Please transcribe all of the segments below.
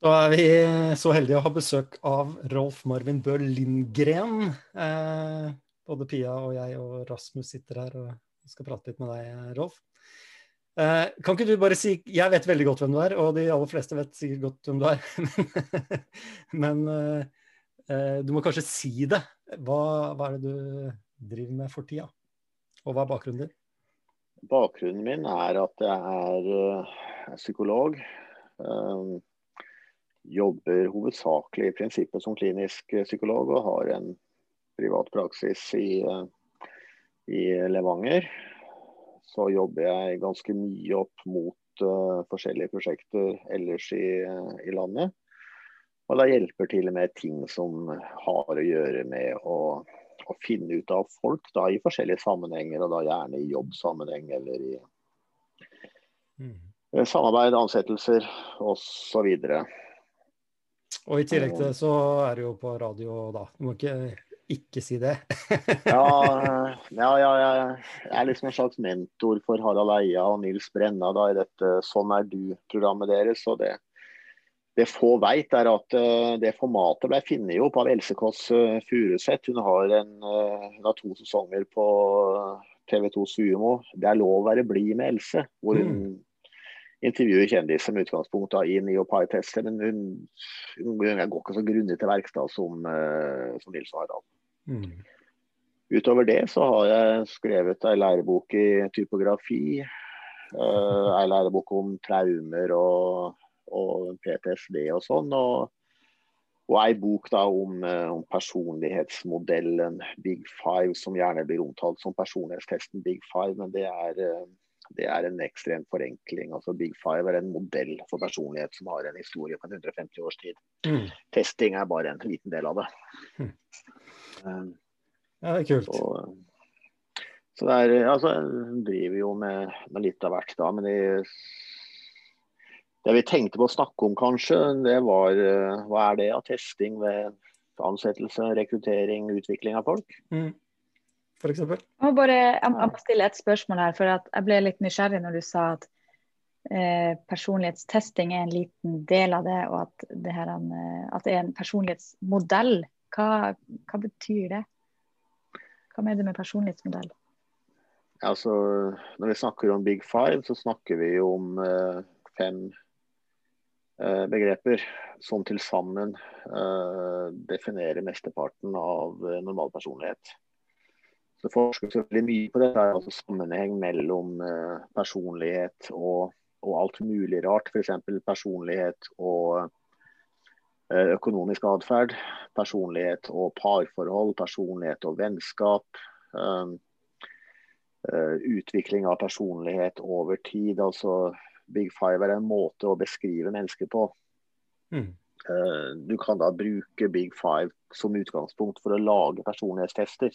Da er vi så heldige å ha besøk av Rolf Marvin Bø Lindgren. Eh, både Pia og jeg og Rasmus sitter her og skal prate litt med deg, Rolf. Eh, kan ikke du bare si Jeg vet veldig godt hvem du er, og de aller fleste vet sikkert godt hvem du er. Men eh, eh, du må kanskje si det. Hva, hva, er det du driver med for tida? Og hva er bakgrunnen din? Bakgrunnen min er at jeg er, er psykolog. Um, jobber hovedsakelig i prinsippet som klinisk psykolog og har en privat praksis i, eh, i Levanger. Så jobber jeg ganske mye opp mot uh, forskjellige prosjekter ellers i, uh, i, landet. Og da hjelper til med ting som har å gjøre med å, å finne ut av folk da, i forskjellige sammenhenger, og da gjerne i jobbsammenheng eller i mm. samarbeid, ansettelser osv. Og i tillegg til det så er du jo på radio da. Du må ikke ikke si det. ja, ja, ja, Jeg er liksom en slags mentor for Harald Eia og Nils Brenna da, i dette Sånn er du-programmet deres. og det, det få veit, er at uh, det formatet ble funnet opp av Else Kåss uh, Furuseth. Hun har, hun har to sesonger på TV2 Sumo. 'Det er lov å være blid med Else', hvor hun mm intervjuer kjendiser med utgangspunkt i Neopie-tester. Men hun, hun, går ikke så grundig til verks som, uh, som Nils Harald. Mm. Utover det så har jeg skrevet ei lærebok i typografi. Uh, ei lærebok om traumer og, og PTSD og sånn. Og, og ei bok da om, uh, om, personlighetsmodellen Big Five, som gjerne blir omtalt som personlighetstesten Big Five. Men det er det er en ekstrem forenkling. altså Big Five er en modell for personlighet som har en historie på 150 års tid. Mm. Testing er bare en liten del av det. Mm. Um, ja, det er kult. Så, så det er, altså, driver jo med, med, litt av hvert, da. Men det, det vi tenkte på å snakke om, kanskje, det var hva er det av testing ved ansettelse, rekruttering, utvikling av folk? Mm f.eks.? Jeg må bare jeg må stille et spørsmål her. for Jeg ble litt nysgjerrig når du sa at eh, personlighetstesting er en liten del av det, og at det, her, eh, at det er en personlighetsmodell. Hva, hva, betyr det? Hva mener du med personlighetsmodell? Altså, når vi snakker om Big Five, så snakker vi om eh, fem eh, begreper som til sammen eh, definerer mesteparten av eh, normal personlighet. Så forskes veldig mye på dette, altså sammenheng mellom eh, personlighet og, og, alt mulig rart. F.eks. personlighet og eh, økonomisk atferd. Personlighet og parforhold. Personlighet og vennskap. Uh, utvikling av personlighet over tid. altså Big Five er en måte å beskrive mennesker på. Mm. Du kan da bruke Big Five som utgangspunkt for å lage personlighetstester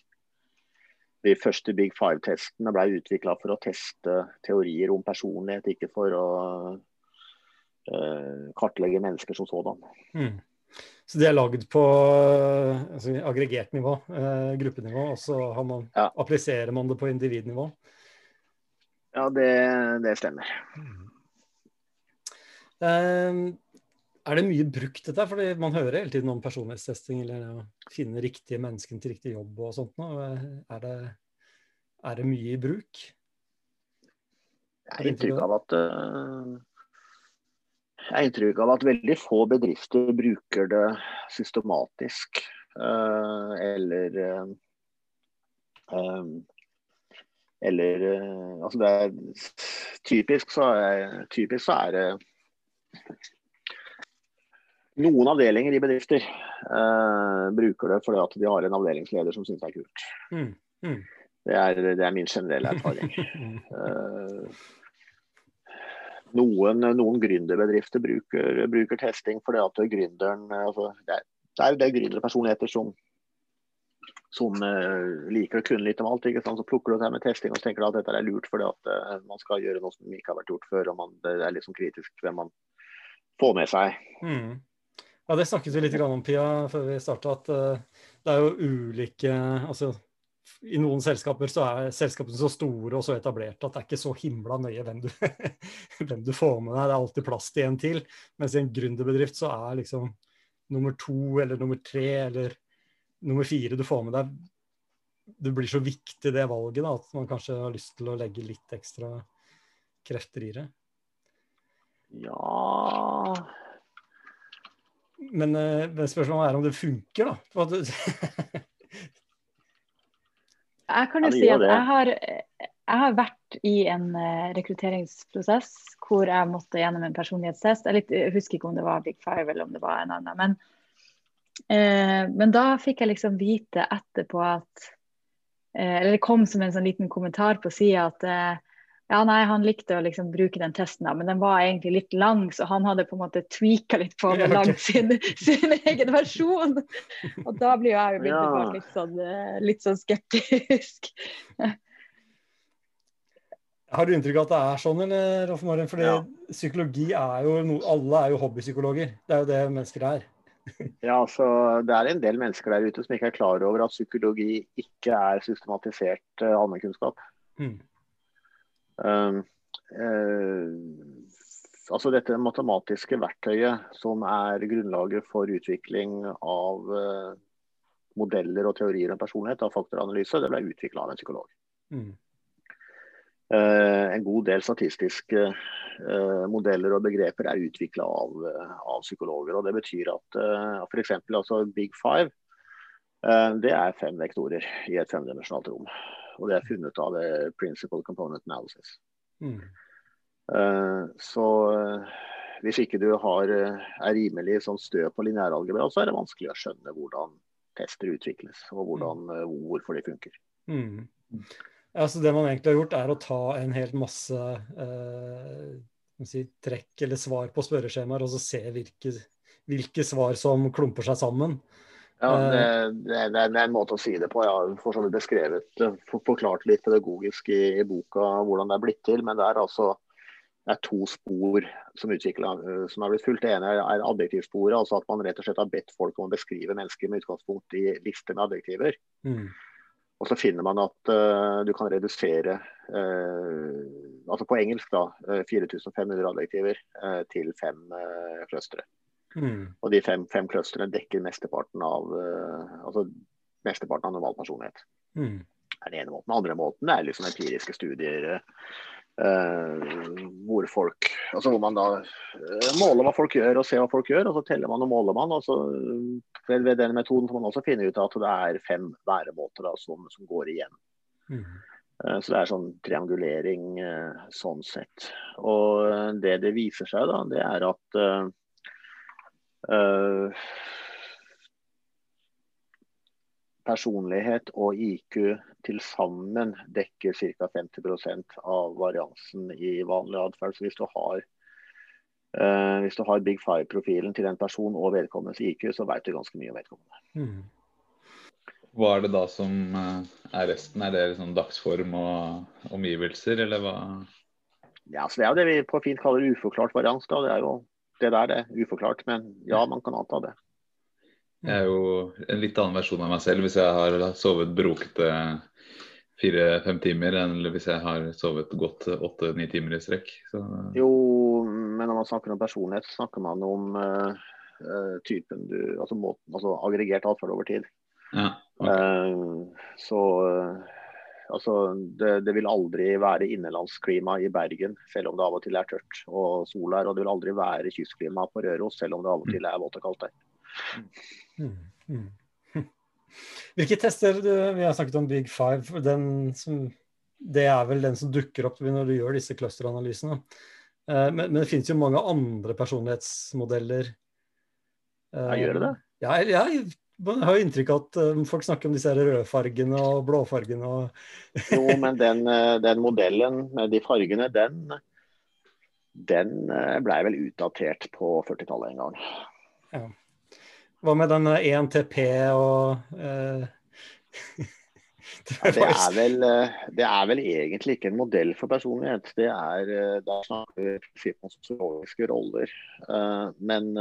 de første Big Five-testene ble utvikla for å teste teorier om personlighet, ikke for å uh, kartlegge mennesker som sådan. Mm. Så de er lagd på altså, aggregert nivå, uh, gruppenivå, og så man, ja. appliserer man det på individnivå? Ja, det, det stemmer. Mm. Uh, er det mye brukt dette? Fordi man hører hele tiden om personlighetstesting eller å finne riktige mennesker til riktig jobb og sånt. Er det, er det mye i bruk? Jeg har inntrykk av at uh, jeg har inntrykk av at veldig få bedrifter bruker det systematisk. Uh, eller uh, eller altså det er typisk så er, typisk så er det noen avdelinger i bedrifter uh, bruker det fordi at de har en avdelingsleder som syns det er kult. Mm, mm. Det, er, det, er, min generelle erfaring. uh, noen, noen gründerbedrifter bruker, bruker, testing fordi at gründeren altså, det, er, det er jo det gründerpersonligheter som, som uh, liker å kunne litt om alt. Så plukker du det med testing og tenker at dette er lurt fordi at man skal gjøre noe som ikke har vært gjort før. og man, Det er liksom kritisk hvem man får med seg. Mm. Ja, Det snakket vi litt om, Pia, før vi starta. At uh, det er jo ulike altså i noen selskaper så er selskapene så store og så etablerte at det er ikke så himla nøye hvem du, hvem du får med deg. Det er alltid plass til en til. Mens i en gründerbedrift så er liksom nummer to eller nummer tre eller nummer fire du får med deg Det blir så viktig det valget da, at man kanskje har lyst til å legge litt ekstra krefter i det. Ja Men, det spørsmålet er om det funker, da. Jeg kan jo si at jeg har, jeg har, vært i en eh, rekrutteringsprosess hvor jeg måtte gjennom en personlighetstest. Jeg, litt, jeg, husker ikke om det var Big Five eller om det var en annen. Men, eh, men da fikk jeg liksom vite etterpå at eh, Eller det kom som en sånn liten kommentar på sida at eh, ja, nei, han likte å liksom bruke den testen, men den var egentlig litt lang, så han hadde på en måte tweaka litt på den langt sin, sin, egen versjon. Og da blir jeg jo blitt ja. litt, sånn, eh, litt sånn skeptisk. Har du inntrykk av at det er sånn, eller, Rolf Maren? Fordi ja. psykologi er jo no, Alle er jo hobbypsykologer. Det er jo det mennesker er. ja, altså Det er en del mennesker der ute som ikke er klar over at psykologi ikke er systematisert uh, allmennkunnskap. Mm. Uh, uh, altså dette matematiske verktøyet som er grunnlaget for utvikling av uh, modeller og teorier om personlighet, av faktoranalyse, det ble utvikla av en psykolog. Mm. en god del statistiske modeller og begreper er utvikla av, av, psykologer. og Det betyr at uh, f.eks. Altså Big Five det er fem vektorer i et femdimensjonalt rom og det er funnet av Principal Component Analysis. Mm. Uh, så uh, hvis ikke du har, uh, er rimelig sånn stø på lineæralgebra, så er det vanskelig å skjønne hvordan tester utvikles, og hvordan, hvorfor de funker. Mm. Altså det man egentlig har gjort, er å ta en helt masse si, trekk eller svar på spørreskjemaer, og så se hvilke, hvilke svar som klumper seg sammen. Ja, det, det, det, er en måte å si det på. Jeg har for så vidt beskrevet, forklart litt pedagogisk i, i, boka hvordan det er blitt til. Men det er altså det er to spor som, som er blitt fulgt. Det ene er adjektivsporet, altså at man rett og slett har bedt folk om å beskrive mennesker med utgangspunkt i lister med adjektiver. Mm. Og så finner man at uh, du kan redusere uh, altså på engelsk da, 4500 adjektiver uh, til fem uh, clustere. Mm. Og de fem, fem clusterne dekker mesteparten av uh, altså mesteparten av normal personlighet. Mm. er den ene måten. Den andre måten er liksom empiriske studier uh, hvor folk altså hvor man da uh, måler hva folk gjør og ser hva folk gjør, og så teller man og måler man. og så ved, ved den metoden får man også finne ut at det er fem væremåter da, som, som går igjen. Mm. Så det er sånn triangulering sånn sett. Og det det viser seg, da, det er at personlighet og IQ til sammen dekker ca. 50% av variansen i vanlig atferd. Hvis du har uh, hvis du har Big Five-profilen til en person og vedkommendes IQ, så vet du ganske mye om vedkommende. Mm. Hva er det da som eh, er resten? Er det liksom dagsform og omgivelser, eller hva? Ja, så Det er jo det vi på fint kaller uforklart varians. da. Det er jo det der er uforklart, men ja, man kan anta det. Jeg er jo en litt annen versjon av meg selv hvis jeg har sovet brokete fire-fem timer, enn hvis jeg har sovet godt åtte-ni timer i strekk. Så... Jo, men når man snakker om personlighet, snakker man om uh, typen du Altså, måten, altså aggregert atferd over tid. Ja, okay. uh, så uh, Altså, det, det, vil aldri være innenlandsklima i Bergen, selv om det av og til er tørt og sol her. Og det vil aldri være kystklima på Røros, selv om det av og til er vått og kaldt der. Mm. Mm. Hvilke tester Vi har snakket om Big Five. Som, det er vel den som dukker opp når du gjør disse clusteranalysene. Eh, men, men, det finnes jo mange andre personlighetsmodeller. Ja, gjør det det? Ja, ja man har jo inntrykk av at um, folk snakker om disse rødfargene og blåfargene. Og... jo, men den, uh, den, modellen med de fargene, den, den uh, blei vel utdatert på 40-tallet en gang. Ja. Hva med den 1TP og uh... ja, det, er vel, det er vel egentlig ikke en modell for personlighet. Det er, det snakker vi om sosiologiske roller. Men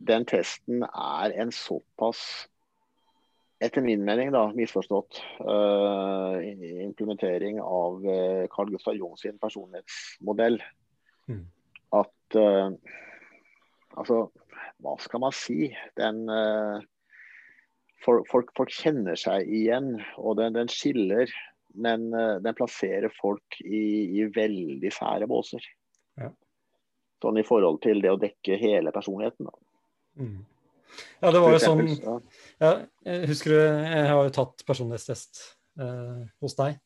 den testen er en såpass etter min mening da, misforstått uh, implementering av uh, Carl Gustav Jung sin personlighetsmodell. Mm. At uh, Altså, hva skal man si? Den for, folk, folk, kjenner seg igjen, og den, den skiller. Men den plasserer folk i, i veldig sære båser. Ja. Sånn i forhold til det å dekke hele personligheten. Da. Mm. Ja, det var jo sånn ja, Husker du, jeg har jo tatt personlighetstest eh, hos deg.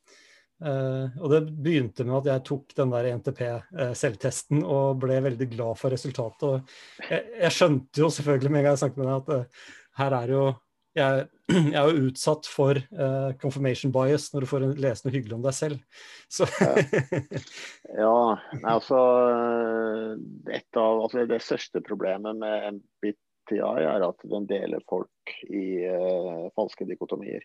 Eh, og det begynte med at jeg tok den der NTP-selvtesten eh, og ble veldig glad for resultatet. Og jeg, jeg, skjønte jo selvfølgelig med en gang jeg snakket med deg, at uh, her er jo jeg, jeg, er jo utsatt for uh, confirmation bias når du får lese noe hyggelig om deg selv. Så ja, altså, et av, altså Det største problemet med MBTI er at den deler folk i uh, falske dikotomier.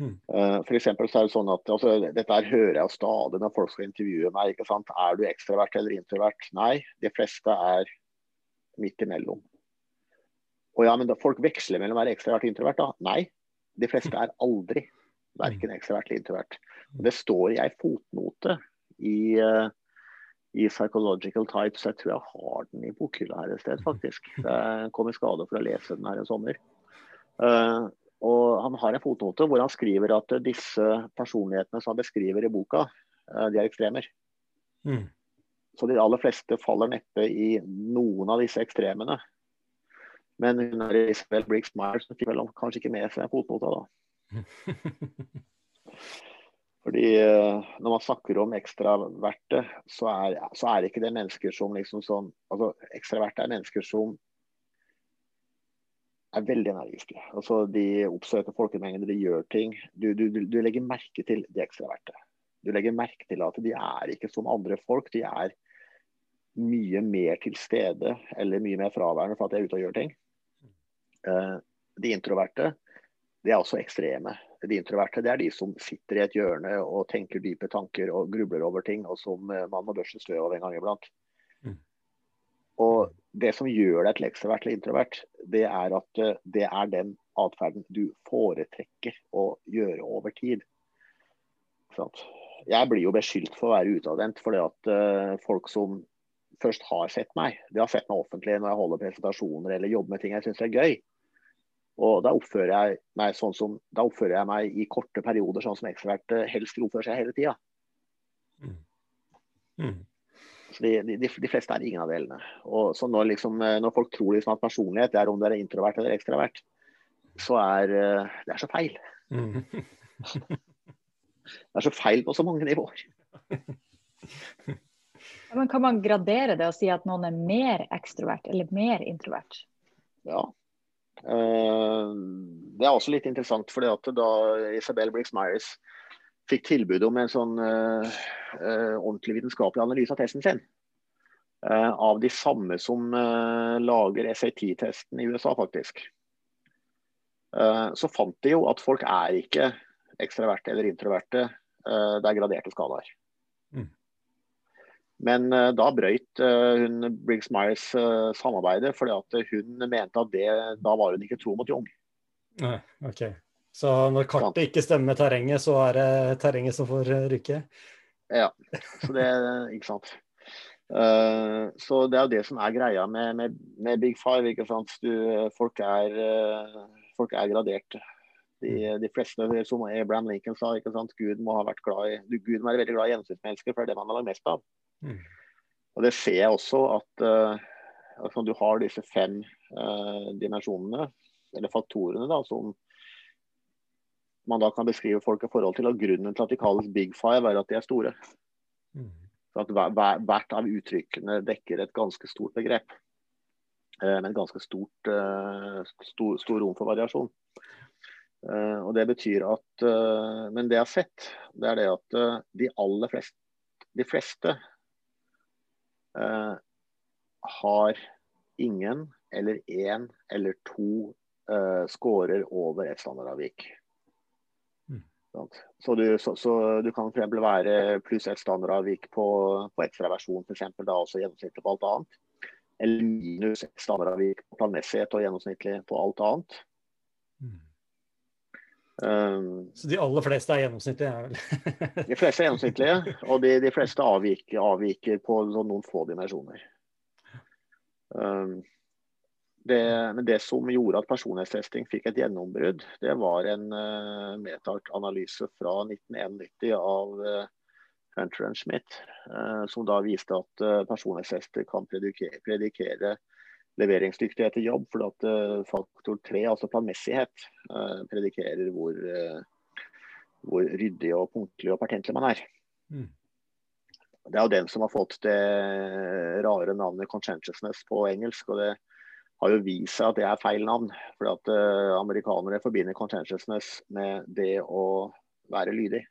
Mm. Uh, for så er det sånn at, altså, Dette her hører jeg stadig når folk skal intervjue meg. ikke sant? Er du ekstravert eller introvert? Nei, de fleste er midt imellom. Og ja, men da, Folk veksler mellom å være ekstravert og introvert. da? Nei, de fleste er aldri verken ekstravert eller introvert. Og det står ei fotnote i uh, i Psychological Types. Jeg tror jeg har den i bokhylla her et sted, faktisk. Jeg kom i skade for å lese den her en sommer. Uh, og Han har en fotnote hvor han skriver at disse personlighetene som han beskriver i boka, uh, de er ekstremer. Mm. Så de aller fleste faller neppe i noen av disse ekstremene. Men hun er Isabel Briggs Myers fikk vel kanskje ikke med seg fotnota da. Fordi eh, Når man snakker om ekstraverte, så er, så er ikke det mennesker som liksom sånn altså Ekstraverte er mennesker som er veldig energiske. Altså, de oppsøker folkemengder, de gjør ting. Du, du, du, legger merke til de ekstraverte. Du legger merke til at de er ikke som andre folk. De er mye mer til stede eller mye mer fraværende for at de er ute og gjør ting. Uh, de introverte de er også ekstreme. De introverte det er de som sitter i et hjørne og tenker dype tanker og grubler over ting, og som eh, man må børste støv av en gang iblant. Mm. Og Det som gjør deg til ekstrovert eller introvert, det er at eh, det er den atferden du foretrekker å gjøre over tid. Jeg blir jo beskyldt for å være utadvendt fordi at folk som først har sett meg, de har sett meg offentlig når jeg holder presentasjoner eller jobber med ting jeg syns er gøy. Og da oppfører jeg meg sånn som, da oppfører jeg meg i korte perioder sånn som ekstrovert helst vil oppføre seg hele tida. Mm. Mm. de, de, de, fleste er ingen av delene. Og så når, liksom, når folk tror liksom at personlighet er om du er introvert eller ekstravert, så er eh, det er så feil. Mm. det er så feil på så mange nivåer. Ja, men Kan man gradere det og si at noen er mer ekstrovert eller mer introvert? Ja, Eh, det er også litt interessant, fordi at da Isabel Briggs Myers fikk tilbud om en sånn uh, uh, ordentlig vitenskapelig analyse av testen sin, av de samme som lager SAT-testen i USA, faktisk, så fant de jo at folk er ikke ekstraverte eller introverte. det er graderte skalaer. Mm. Men uh, da brøyt uh, hun Briggs Myers uh, samarbeidet, fordi at hun mente at det, da var hun ikke tro mot Jung. Nei, ok. Så når kartet ikke stemmer med terrenget, så er det terrenget som får ryke? Ja, så det ikke sant. Uh, så det er jo det som er greia med, med, med Big Five. ikke sant? Du, folk, er, folk er gradert. De, de, fleste, som Abraham Lincoln sa, ikke sant? Gud må ha vært glad i, Gud må være veldig glad i gjennomsnittsmennesker, for det er det man har lagd mest av. Mm. Og Det ser jeg også at altså du har disse fem uh, dimensjonene, eller faktorene, da, som man da kan beskrive folk i forhold til. Og Grunnen til at de kalles big five, er at de er store. Mm. Så at hver, Hvert av uttrykkene dekker et ganske stort begrep. Uh, med et ganske stort, stor, stor rom for variasjon. og Det betyr at Men det jeg har sett, det er det at de aller fleste, de fleste uh, har ingen eller én eller to eh, scorer over ett standardavvik. Mm. Så, du, så, så du, kan for være pluss ett standardavvik på, på ekstraversjon, f.eks. da også gjennomsnittlig på alt annet. Eller minus standardavvik på planmessighet og gjennomsnittlig på alt annet. Mm. Um, Så de aller fleste er gjennomsnittlige? vel? de fleste er gjennomsnittlige, og de, de fleste avviker, avviker på sånn noen få dimensjoner. Um, det, men det som gjorde at personlighetstesting fikk et gjennombrudd, det var en uh, metaanalyse fra 1991 av uh, Hunter and Schmidt, uh, som da viste at uh, personlighetstester kan predikere, predikere leveringsdyktighet i jobb, For at uh, faktor tre, altså planmessighet, uh, predikerer hvor, uh, hvor, ryddig og punktlig og pertentlig man er. Mm. Det er jo den som har fått det rare navnet 'conscientiousness' på engelsk. og det har jo vist seg at det er feil navn. For at amerikanere forbinder 'conscientiousness' med det å være lydig.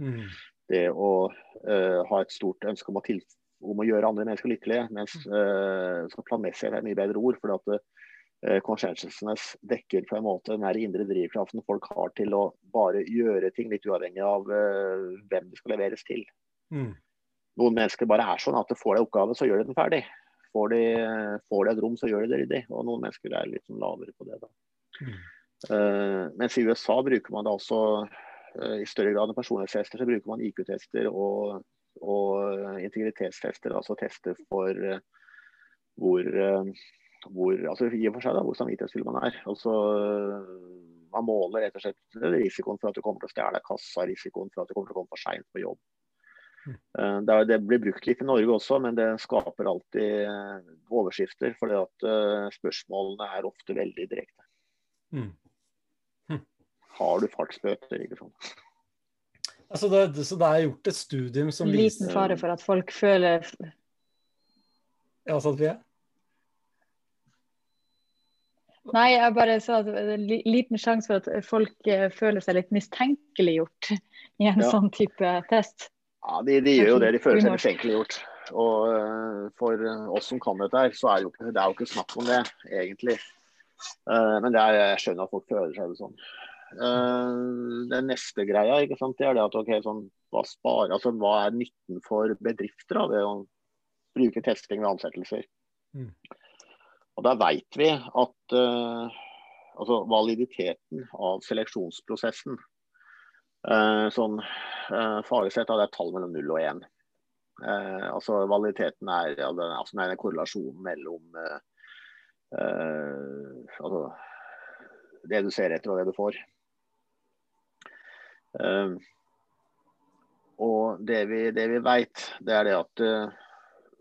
Mm. Det å ha et stort ønske om å tilfredsstille om å gjøre andre mennesker lykkelige. Mens uh, så planmessig er et mye bedre ord. for at uh, conscientiousness dekker på en måte den her indre drivkraften folk har til å bare gjøre ting litt uavhengig av uh, hvem det skal leveres til. Mm. Noen mennesker bare er sånn at får de oppgave, så gjør de den ferdig. Får de, får de et rom, så gjør de det ryddig. Og noen mennesker er litt sånn lavere på det. da. Mm. Uh, mens i USA bruker man da også uh, i større grad enn personlighetstester, så bruker man IQ-tester og og eh, integritetstester, altså tester for eh, hvor, eh, hvor altså i og for seg da, hvor samvittighetsfull man er. Altså, man måler rett og slett risikoen for at du kommer til å stjele kassa, risikoen for at du kommer til å komme for seint på jobb. Mm. Det, det, blir brukt litt i Norge også, men det skaper alltid overskrifter. fordi at spørsmålene er ofte veldig direkte. Mm. Hm. Har du fartsbøter? ikke sant? Altså det, så det er gjort et studium som viser Liten fare for at folk føler Ja, sant vi er? Nei, jeg bare sa at det er en liten sjanse for at folk eh, føler seg litt mistenkeliggjort i en ja. sånn type test. Ja, de, de, gjør jo det. De føler seg mistenkeliggjort. Og uh, for oss som kan dette her, så er det jo, det er jo ikke snakk om det, egentlig. Men men er, jeg skjønner at folk føler seg det sånn. Uh, den neste greia ikke sant, det er det at okay, sånn, hva, sparer, altså, hva, er nytten for bedrifter da, ved å bruke testing ved ansettelser? Mm. Og Da vet vi at uh, altså, validiteten av seleksjonsprosessen uh, sånn faglig sett det er tall mellom 0 og 1. altså Validiteten er, ja, den, altså, er en korrelasjon mellom altså, det du ser etter og det du får. Uh, og det vi, det vi vet, det er det at uh,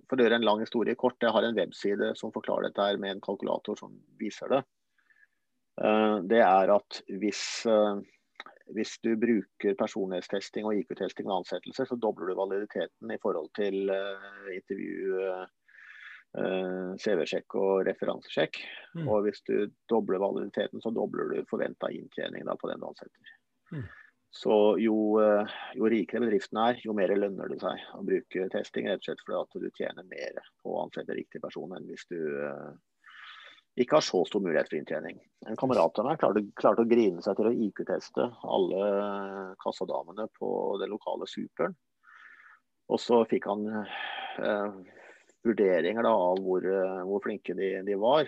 For å gjøre en lang historie kort, jeg har en webside som forklarer dette her med en kalkulator som viser det. Uh, det er at hvis, hvis du bruker personlighetstesting og IQ-testing ved ansettelse, så dobler du validiteten i forhold til intervju, CV-sjekk og referansesjekk. Mm. Og hvis du dobler validiteten, så dobler du forventa inntjening da, på den du ansetter. Mm. Så jo, eh, jo, rikere bedriften er, jo mer lønner det seg å bruke testing. Rett og slett fordi du tjener mer på å ansette riktig person enn hvis du uh, ikke har så stor mulighet for inntjening. En kamerat av meg klarte, klarte å grine seg til å IQ-teste alle kassadamene på den lokale superen. Og så fikk han uh, vurderinger da, av hvor, hvor flinke de, de, var.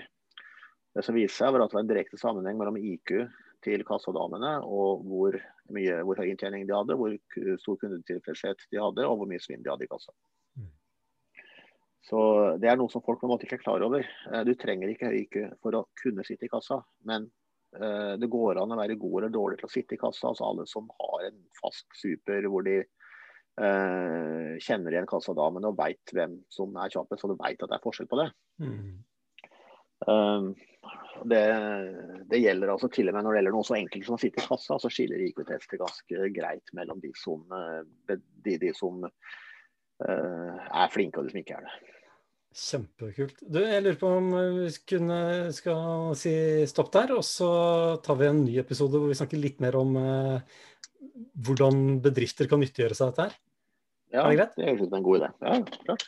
Det som viste seg, var at det var en direkte sammenheng mellom IQ til kassadamene og hvor, mye, hvor høy inntjening de hadde, hvor stor kundetilfredshet de hadde og hvor mye svinn de hadde i kassa. Mm. Så Det er noe som folk på en måte ikke er klar over. Eh, du trenger ikke høy IQ for å kunne sitte i kassa, men uh, det går an å være god eller dårlig til å sitte i kassa. altså Alle som har en fast super hvor de uh, kjenner igjen kassadamene og veit hvem som er kjappest, og du veit at det er forskjell på det. Mm. Um, det, det, gjelder altså til og med når det gjelder noe så enkelt som å sitte i kassa, så skiller IQ-tester ganske greit mellom de som, eh, de, de som uh, er flinke og de som ikke er det. Kjempekult. Du, jeg lurer på om vi kunne, skal si stopp der, og så tar vi en ny episode hvor vi snakker litt mer om uh, hvordan bedrifter kan nyttiggjøre seg dette her. Ja, er det greit? Det høres ut som en god idé. Ja, klart.